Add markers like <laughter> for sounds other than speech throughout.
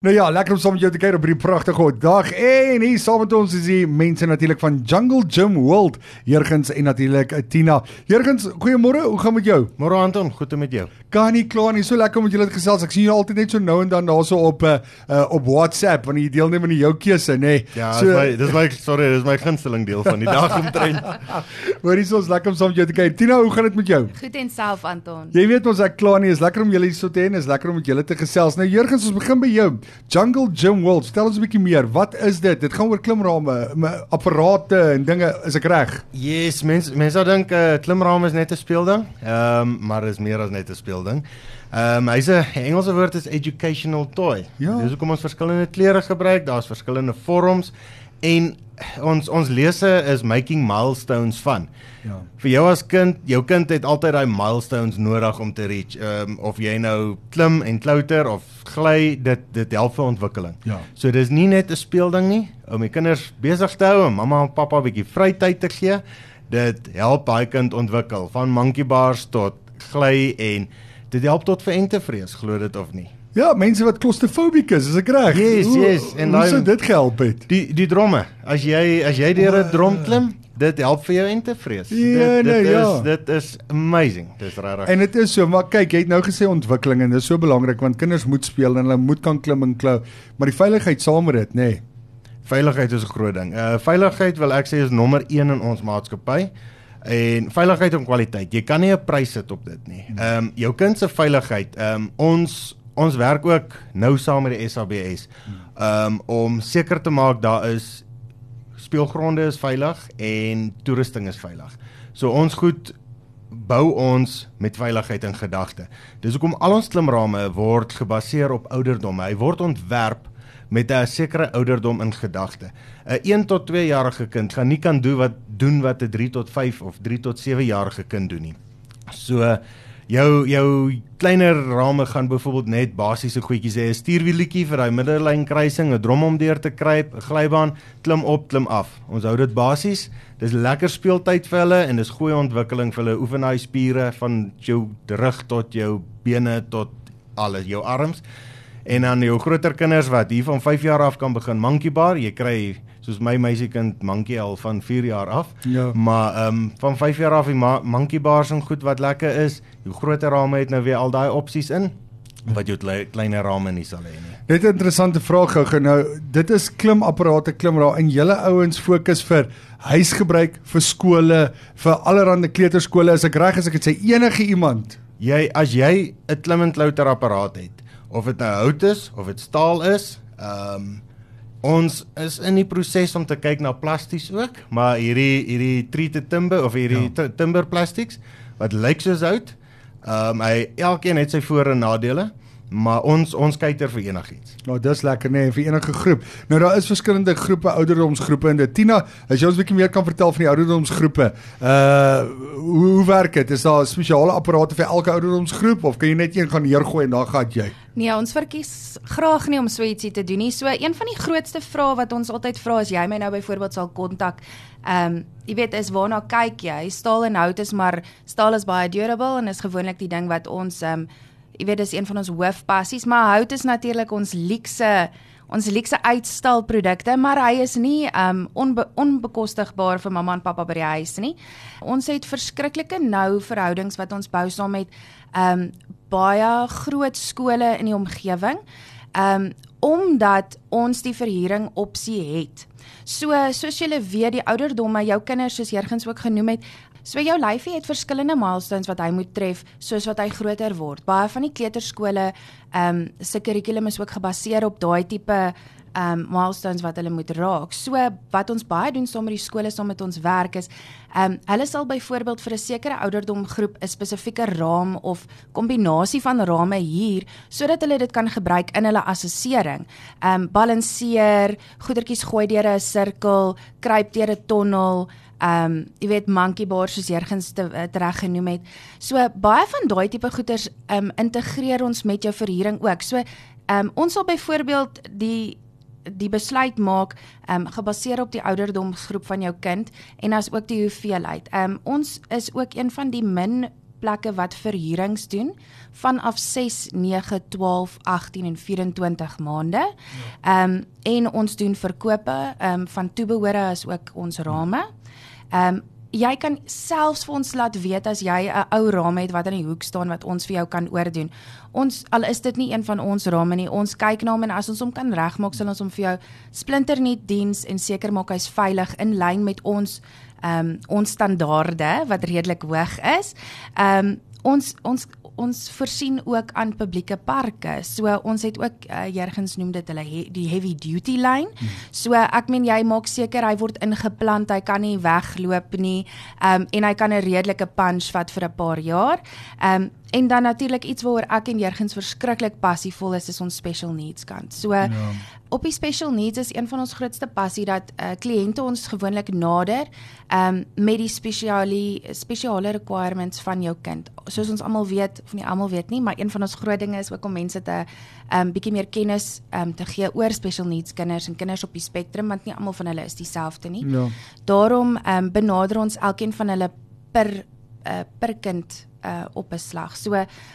Nou ja, lekker om saam met jou te kuier op hierdie pragtige dag. En hier saam met ons is die mense natuurlik van Jungle Gym World, Jurgens en natuurlik Tina. Jurgens, goeiemôre. Hoe gaan met jou? Môre Anton, goed met jou. Kan nie klaar nie. So lekker om met julle te gesels. Ek sien julle altyd net so nou en dan daarso op uh, uh op WhatsApp wanneer jy deelneem aan die jou keuse, nê. Nee. Ja, so, dis my dis my sorry, dis my gunsteling deel van die dag omtrent. <laughs> Hoor hier ons lekker om saam met jou te kuier. Tina, hoe gaan dit met jou? Goed en self Anton. Jy weet ons ek klaar nie. Is lekker om julle hier so te hê. Is lekker om met julle te gesels. Nou Jurgens, ons begin by jou. Jungle Gym World. Stel ons 'n bietjie meer. Wat is dit? Dit gaan oor klimrame, apparate en dinge, is ek reg? Yes, mense mense sou dink 'n uh, klimrame is net 'n speelding. Ehm, um, maar is meer as net 'n speelding. Ehm, um, hy's 'n Engelse woord is educational toy. Ja. Dis hoekom ons verskillende kleure gebruik. Daar's verskillende vorms en ons ons lesse is making milestones fun. Ja. Vir jou as kind, jou kind het altyd daai milestones nodig om te reach. Ehm um, of jy nou klim en klouter of gly, dit dit help vir ontwikkeling. Ja. So dis nie net 'n speelding nie om die kinders besig te hou en mamma en pappa 'n bietjie vrye tyd te gee. Dit help daai kind ontwikkel van monkey bars tot gly en dit help tot vir entevrees, glo dit of nie. Ja, mense wat claustrofobiek is, is ek reg? Yes, yes. En hoe sou dit gehelp het? Die die dromme. As jy as jy deur 'n drom klim, dit help vir jou en te vrees. Ja, dit nee, dit ja. is dit is amazing. Dis regtig. En dit is so, maar kyk, jy het nou gesê ontwikkeling en dit is so belangrik want kinders moet speel en hulle moet kan klim en klou, maar die veiligheid saam met dit, nê. Nee. Veiligheid is 'n groot ding. Uh veiligheid wil ek sê is nommer 1 in ons maatskappy. En veiligheid en kwaliteit. Jy kan nie 'n prys sit op dit nie. Ehm um, jou kind se veiligheid. Ehm um, ons ons werk ook nou saam met die SABS um, om seker te maak daar is speelgronde is veilig en toerusting is veilig. So ons goed bou ons met veiligheid in gedagte. Dis hoekom al ons klimrame word gebaseer op ouderdom. Hy word ontwerp met 'n sekere ouderdom in gedagte. 'n 1 tot 2 jarige kind gaan nie kan doen wat doen wat 'n 3 tot 5 of 3 tot 7 jarige kind doen nie. So jou jou kleiner rame gaan byvoorbeeld net basiese goedjies hê, 'n stuurwieletjie vir daai middellyn kruising, 'n drom om deur te kruip, 'n glybaan, klim op, klim af. Ons hou dit basies. Dis lekker speeltyd vir hulle en dis goeie ontwikkeling vir hulle. Oefen daai spiere van jou rug tot jou bene tot alles, jou arms. En dan jou groter kinders wat hier van 5 jaar af kan begin monkey bar, jy kry soos my meisiekind monkey al van 4 jaar af. Ja. Maar ehm um, van 5 jaar af die monkey bars en goed wat lekker is. Jou groter rame het nou weer al daai opsies in wat jou kleiner rame nie sal hê nie. Net 'n interessante vraag gou nou. Dit is klimapparate klimra en julle ouens fokus vir huisgebruik vir skole, vir allerlei kleuterskole. As ek reg is, ek het sê enige iemand. Jy as jy 'n klim en klouter apparaat het, of dit nou hout is of dit staal is, ehm um, Ons is in die proses om te kyk na plasties ook, maar hierdie hierdie treated timber of hierdie ja. timber plastics wat lyk soos hout. Ehm um, hy elkeen het sy voor en nadele. Maar ons ons kyk ter vir enigiets. Nou dis lekker nê nee, vir enige groep. Nou daar is verskillende groepe ouderdomsgroepe en dit Tina, as jy ons 'n bietjie meer kan vertel van die ouderdomsgroepe. Uh hoe, hoe werk dit? Is daar spesiale apparate vir elke ouderdomsgroep of kan jy net een gaan neergooi en dan gaan jy? Nee, ons verkies graag nie om so ietsie te doen nie. So een van die grootste vrae wat ons altyd vra as jy my nou byvoorbeeld sal kontak, ehm um, jy weet is waarna kyk jy? Staal en hout is maar staal is baie durable en is gewoonlik die ding wat ons ehm um, jy weet dis een van ons hoofpassies, maar hout is natuurlik ons luukse ons luukse uitstalprodukte, maar hy is nie um onbe, onbekostigbaar vir mamma en pappa by die huis nie. Ons het verskriklike nou verhoudings wat ons bou saam met um baie groot skole in die omgewing. Um omdat ons die verhuuring opsie het. So soos julle weet, die ouderdomme, jou kinders soos Jurgens ook genoem het, So jou lyfie het verskillende milestones wat hy moet tref soos wat hy groter word. Baie van die kleuterskole ehm um, se kurrikulum is ook gebaseer op daai tipe ehm um, milestones wat hulle moet raak. So wat ons baie doen saam met die skole saam met ons werk is ehm um, hulle sal byvoorbeeld vir 'n sekere ouderdomgroep 'n spesifieke raam of kombinasie van rame hier sodat hulle dit kan gebruik in hulle assessering. Ehm um, balanseer, goedertjies gooi deur 'n sirkel, kruip deur 'n tonnel ehm um, jy weet monkey bars soos Jurgens te uh, reg genoem het. So baie van daai tipe goeders ehm um, integreer ons met jou verhuuring ook. So ehm um, ons sal byvoorbeeld die die besluit maak ehm um, gebaseer op die ouderdomsgroep van jou kind en as ook die hoeveelheid. Ehm um, ons is ook een van die min plekke wat verhuurings doen vanaf 6, 9, 12, 18 en 24 maande. Ehm um, en ons doen verkope ehm um, van toebehore as ook ons rame. Ehm um, jy kan selfs vir ons laat weet as jy 'n ou raam het wat in die hoek staan wat ons vir jou kan oordoen. Ons al is dit nie een van ons rame nie, ons kyk na hom en as ons hom kan regmaak, sal ons hom vir jou splinternuut diens en seker maak hy's veilig in lyn met ons ehm um, ons standaarde wat redelik hoog is. Ehm um, ons ons ons voorsien ook aan publieke parke. So ons het ook uh, Jurgens noem dit hulle he, die heavy duty line. Hmm. So ek meen jy maak seker hy word ingeplant, hy kan nie wegloop nie. Ehm um, en hy kan 'n redelike punch vat vir 'n paar jaar. Ehm um, En dan natuurlik iets waaroor ek en Jurgens verskriklik passievol is, is ons special needs kant. So ja. op die special needs is een van ons grootste passie dat uh, kliënte ons gewoonlik nader um, met die spesiale spesiale requirements van jou kind. Soos ons almal weet, of nie almal weet nie, maar een van ons groot dinge is ook om mense te 'n um, bietjie meer kennis um, te gee oor special needs kinders en kinders op die spektrum want nie almal van hulle is dieselfde nie. Ja. Daarom um, benader ons elkeen van hulle per uh, per kind uh op 'n slag. So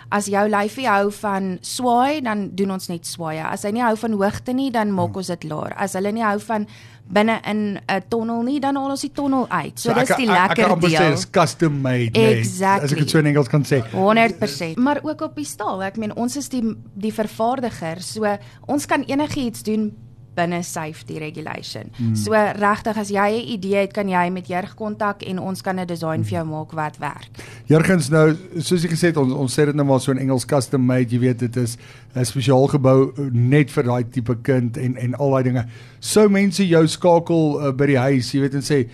as jou lyfie hou van swaai, dan doen ons net swaai. As hy nie hou van hoogte nie, dan maak hmm. ons dit laer. As hulle nie hou van binne in 'n tonnel nie, dan haal ons die tonnel uit. So, so dis die lekker deel. Ek kan sê dis custom made, nee. Exactly. As ek dit so in Engels kan sê. 100%. Maar ook op die staal. Ek meen ons is die die vervaardiger. So ons kan enigiets doen binne safety regulation. Hmm. So regtig as jy 'n idee het, kan jy met Jurg kontak en ons kan 'n design vir jou maak wat werk. Jurgens nou, soos jy gesê het, ons ons sê dit nou maar so in Engels custom made, jy weet dit is 'n spesiaal gebou net vir daai tipe kind en en al daai dinge. Sou mense jou skakel uh, by die huis, jy weet en sê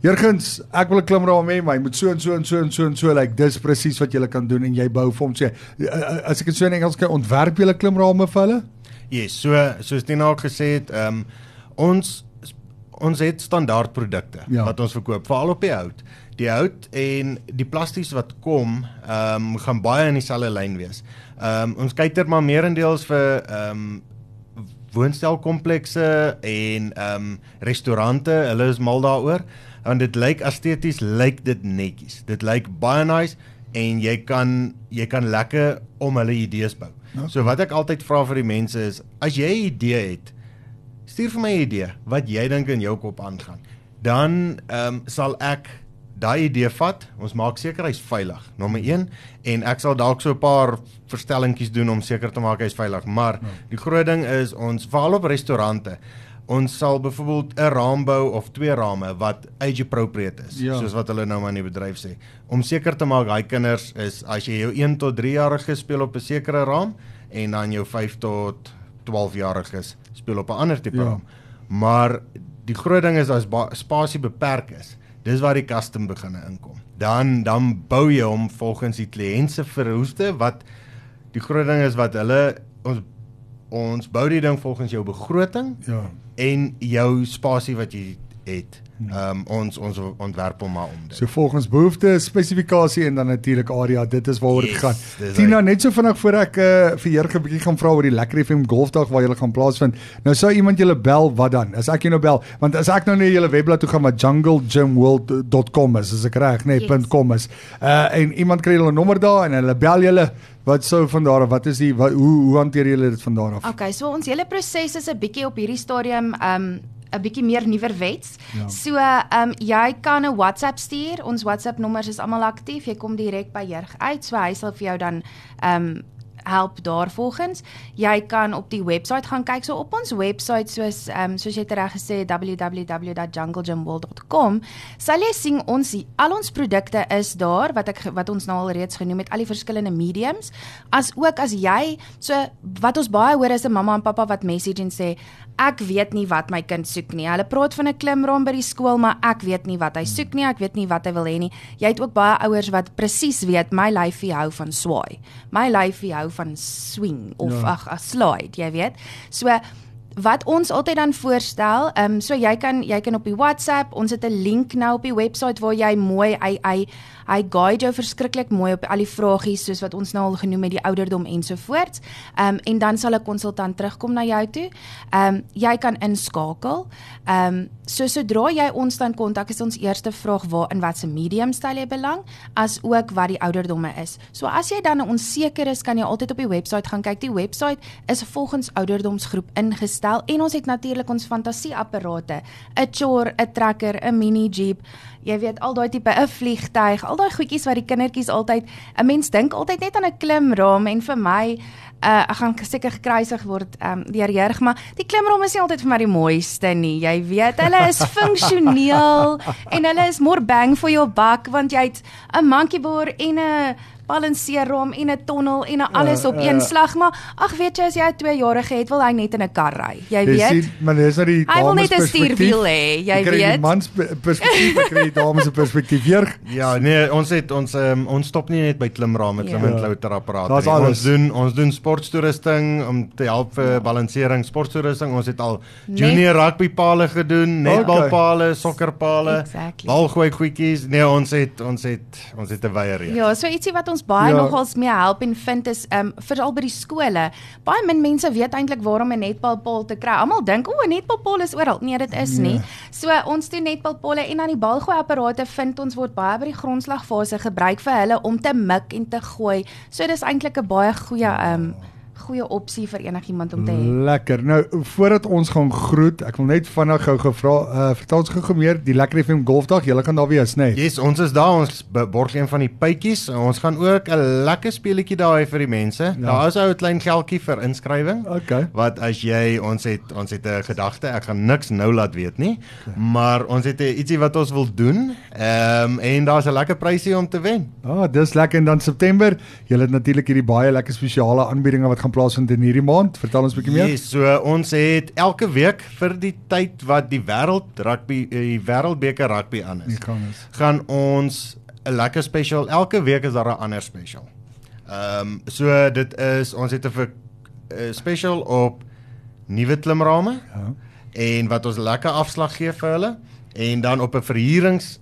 Jurgens, ek wil 'n klimraam hê, maar jy moet so en so en so en so en so lyk. Like, dis presies wat jy kan doen en jy bou vir hom sê. As ek dit so in Engels kan ontwerp jy 'n klimraam vir hulle? Yes, so soos Tina ook gesê het, ehm um, ons ons het standaard produkte ja. wat ons verkoop, veral op die hout. Die hout en die plastiese wat kom, ehm um, gaan baie in dieselfde lyn wees. Ehm um, ons kyk er maar meerendeels vir ehm um, woonstelkomplekse en ehm um, restaurante, hulle is mal daaroor want dit lyk esteties lyk dit netjies. Dit lyk baie nice en jy kan jy kan lekker om hulle idees bou. Okay. So wat ek altyd vra vir die mense is as jy 'n idee het, stuur vir my 'n idee wat jy dink in jou kop aangaan. Dan ehm um, sal ek daai idee vat. Ons maak seker hy's veilig. Nommer 1 en ek sal dalk so 'n paar verstellingkies doen om seker te maak hy's veilig. Maar ja. die groot ding is ons val op restaurante ons sal byvoorbeeld 'n raam bou of twee rame wat age appropriate is, ja. soos wat hulle nou maar in die bedryf sê. Om seker te maak daai kinders is as jy jou 1 tot 3 jarige speel op 'n sekere raam en dan jou 5 tot 12 jariges speel op 'n ander tipe ja. raam. Maar die groot ding is as spasie beperk is, dis waar die custom beginne inkom. Dan dan bou jy hom volgens die kliënt se verhoeste wat die groot ding is wat hulle ons ons bou die ding volgens jou begroting. Ja en jou spasie wat jy het. Hmm. Ehm um, ons ons ontwerp hom maar om dit. So volgens behoefte, spesifikasie en dan natuurlik area, dit is waaroor dit yes, gaan. Tina, net so vinnig voor ek uh, vir Jurg 'n bietjie gaan vra oor die Lekker FM Golfdag waar julle gaan plaasvind. Nou sou iemand julle bel, wat dan? As ek jou nou bel, want as ek nou na julle webblad toe gaan wat junglegymworld.com is, as ek reg, nee, yes. .com is. Uh en iemand kry hulle nommer daar en hulle bel julle Wat sou van daar af? Wat is die wat, hoe hoe hanteer julle dit van daar af? Okay, so ons hele proses is 'n bietjie op hierdie stadium um 'n bietjie meer nuwer wets. Ja. So, ehm um, jy kan 'n WhatsApp stuur. Ons WhatsApp nommers is almal aktief. Jy kom direk by Jurg uit. So hy sal vir jou dan ehm um, help daarvolgens. Jy kan op die webwerf gaan kyk. So op ons webwerf soos ehm um, soos jy reg gesê www.junglegymworld.com sal jy sien ons al ons produkte is daar wat ek wat ons nou al reeds genoem het al die verskillende mediums. As ook as jy so wat ons baie hoor is 'n mamma en pappa wat message en sê ek weet nie wat my kind soek nie. Hulle praat van 'n klimraam by die skool, maar ek weet nie wat hy soek nie. Ek weet nie wat hy wil hê nie. Jy het ook baie ouers wat presies weet my lyfie hou van swaai. My lyfie hou van swing of ja. ag, 'n slide, jy weet. So wat ons altyd dan voorstel, ehm um, so jy kan jy kan op die WhatsApp, ons het 'n link nou op die webwerf waar jy mooi hy hy Hy guide jou verskriklik mooi op al die vragies soos wat ons nou al genoem het die ouderdom ensovoorts. Ehm um, en dan sal 'n konsultant terugkom na jou toe. Ehm um, jy kan inskakel. Ehm um, so sodra jy ons dan kontak is ons eerste vraag waar in watter medium stel jy belang as ook wat die ouderdomme is. So as jy dan onseker is, kan jy altyd op die webwerf gaan kyk. Die webwerf is volgens ouderdomsgroep ingestel en ons het natuurlik ons fantasieapparate, 'n chore, 'n trekker, 'n mini jeep. Jy weet al daai tipe 'n vliegtyg, al daai goedjies wat die kindertjies altyd 'n mens dink altyd net aan 'n klimraam en vir my uh, ek gaan seker gekruisig word um, deur Jerg, maar die klimrom is nie altyd vir my die mooiste nie. Jy weet, hulle is <laughs> funksioneel en hulle is more bang for your buck want jy het 'n monkey bar en 'n balanseerrom en 'n tonnel en 'n alles op een slag, maar ag weet jy as jy 'n 2-jarige het, wil hy net in 'n kar ry. Jy weet. Jy sien, maar dis nou die Hy wil net 'n stuurwiel hê, jy weet. Die mans perspektief, kry die dames se perspektief weer. Ja, nee, ons het ons um, ons stop nie net by klimraam met klim en ja. klouter apparate nie. Ons doen ons doen sporttoerusting om te help vir ja. balansering, sporttoerusting. Ons het al junior net, rugbypale gedoen, netbalpale, sokkerpale, exactly. balgooi goedjies. Nee, ons het ons het ons het 'n wye reeks. Ja, so ietsie wat ons ons baie ja. nogals mee help en vind is um veral by die skole. Baie min mense weet eintlik waarom 'n netbalpaal te kry. Almal dink o, 'n netbalpaal is oral. Nee, dit is nie. Ja. So ons doen netbalpaale en dan die balgooi apparate vind ons word baie by die grondslagfase gebruik vir hulle om te mik en te gooi. So dis eintlik 'n baie goeie um ja goeie opsie vir enigiemand om te hê. Lekker. Nou voordat ons gaan groet, ek wil net vinnig gou gevra, uh, vertel ons gou meer die Lekker FM Golfdag. Julle kan daar wees, né? Nee? Yes, ons is daar. Ons borg een van die pypies. Ons gaan ook 'n lekker speletjie daar hê vir die mense. Ja. Daar is ou 'n klein geldjie vir inskrywing. Okay. Wat as jy ons het ons het 'n gedagte, ek gaan niks nou laat weet nie, okay. maar ons het ietsie wat ons wil doen. Ehm um, en daar's 'n lekker prysie om te wen. Ah, dis lekker en dan September, julle het natuurlik hierdie baie lekker spesiale aanbiedinge wat gaan plaasvind in hierdie maand. Vertel ons 'n bietjie meer. Ja, yes, so ons het elke week vir die tyd wat die wêreld rugby eh, die wêreldbeker rugby aan is. Gaan ons 'n lekker spesial. Elke week is daar 'n ander spesial. Ehm um, so dit is ons het 'n spesial op nuwe klimrame. Ja. En wat ons lekker afslag gee vir hulle en dan op 'n verhuurings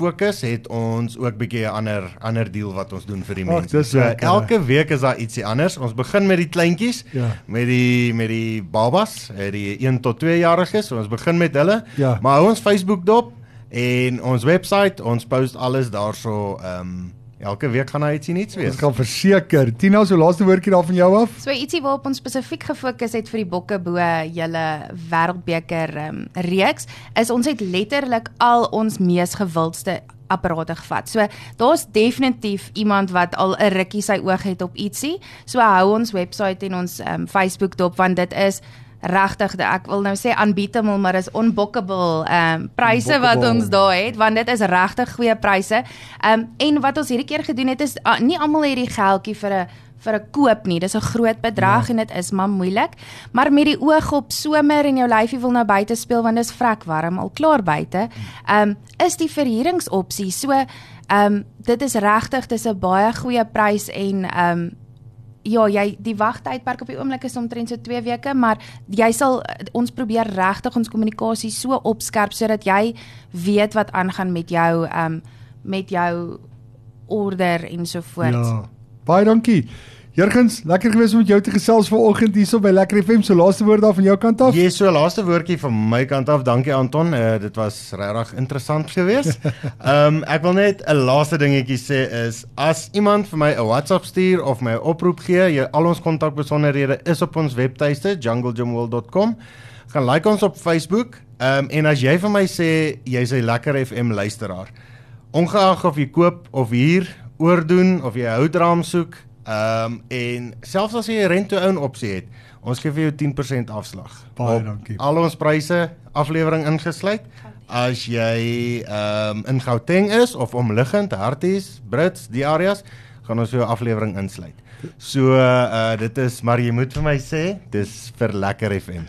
fokus het ons ook bietjie 'n ander ander deal wat ons doen vir die mense. Ach, so, elke week is daar ietsie anders. Ons begin met die kleintjies, ja. met die met die babas, eh, die 1 tot 2 jariges. So ons begin met hulle. Ja. Maar hou ons Facebook dop en ons webwerf, ons post alles daarso ehm um, Elke week gaan hy ietsie nuuts wees. Ons gaan verseker. Tina, so laaste woordjie daar van jou af. So ietsie waarop ons spesifiek gefokus het vir die bokke bo julle wêreldbeker um, reeks is ons het letterlik al ons mees gewildste apparate gevat. So daar's definitief iemand wat al 'n rukkie sy oog het op ietsie. So hou ons webwerf en ons um, Facebook dop want dit is regtig ek wil nou sê unbeatable maar is unbookable ehm um, pryse wat ons daar het want dit is regtig goeie pryse. Ehm um, en wat ons hierdie keer gedoen het is uh, nie almal het die geldjie vir 'n vir 'n koop nie. Dis 'n groot bedrag ja. en dit is maar moeilik. Maar met die oog op somer en jou lyfie wil nou buite speel want dit is vrek warm al klaar buite. Ehm um, is die verhuuringsopsie. So ehm um, dit is regtig dis 'n baie goeie prys en ehm um, ja, jy die wagtydperk op die oomblik is omtrent so 2 weke, maar jy sal ons probeer regtig ons kommunikasie so opskerp sodat jy weet wat aangaan met jou ehm um, met jou order en so voort. Ja. Baie dankie. Jurgens, lekker gewees om met jou te gesels vanoggend hierso by Lekker FM. So laaste woord daar van jou kant af. Yes, so laaste woordjie van my kant af. Dankie Anton. Uh, dit was regtig interessant geweest. <laughs> Ehm um, ek wil net 'n laaste dingetjie sê is as iemand vir my 'n WhatsApp stuur of my 'n oproep gee, jy al ons kontakbesonderhede is op ons webtuiste junglejumworld.com. Gaan like ons op Facebook. Ehm um, en as jy vir my sê jy's 'n Lekker FM luisteraar, ongeag of jy koop of huur, oordoen of jy houdraam soek, Ehm um, en selfs as jy 'n rent-to-own opsie het, ons gee vir jou 10% afslag. Baie dankie. Al ons pryse, aflewering ingesluit. As jy ehm um, in Gauteng is of omliggend, Harties, Brits, die areas, gaan ons vir jou aflewering insluit. So uh dit is maar jy moet vir my sê dis vir lekker FM.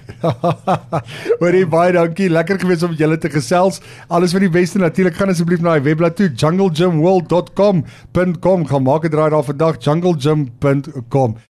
<laughs> Hoorie baie dankie. Lekker gewees om julle te gesels. Alles van die beste natuurlik. Gaan asseblief na die webblad toe junglejumworld.com.com. Gaan maak 'n draai daar vandag junglejum.com.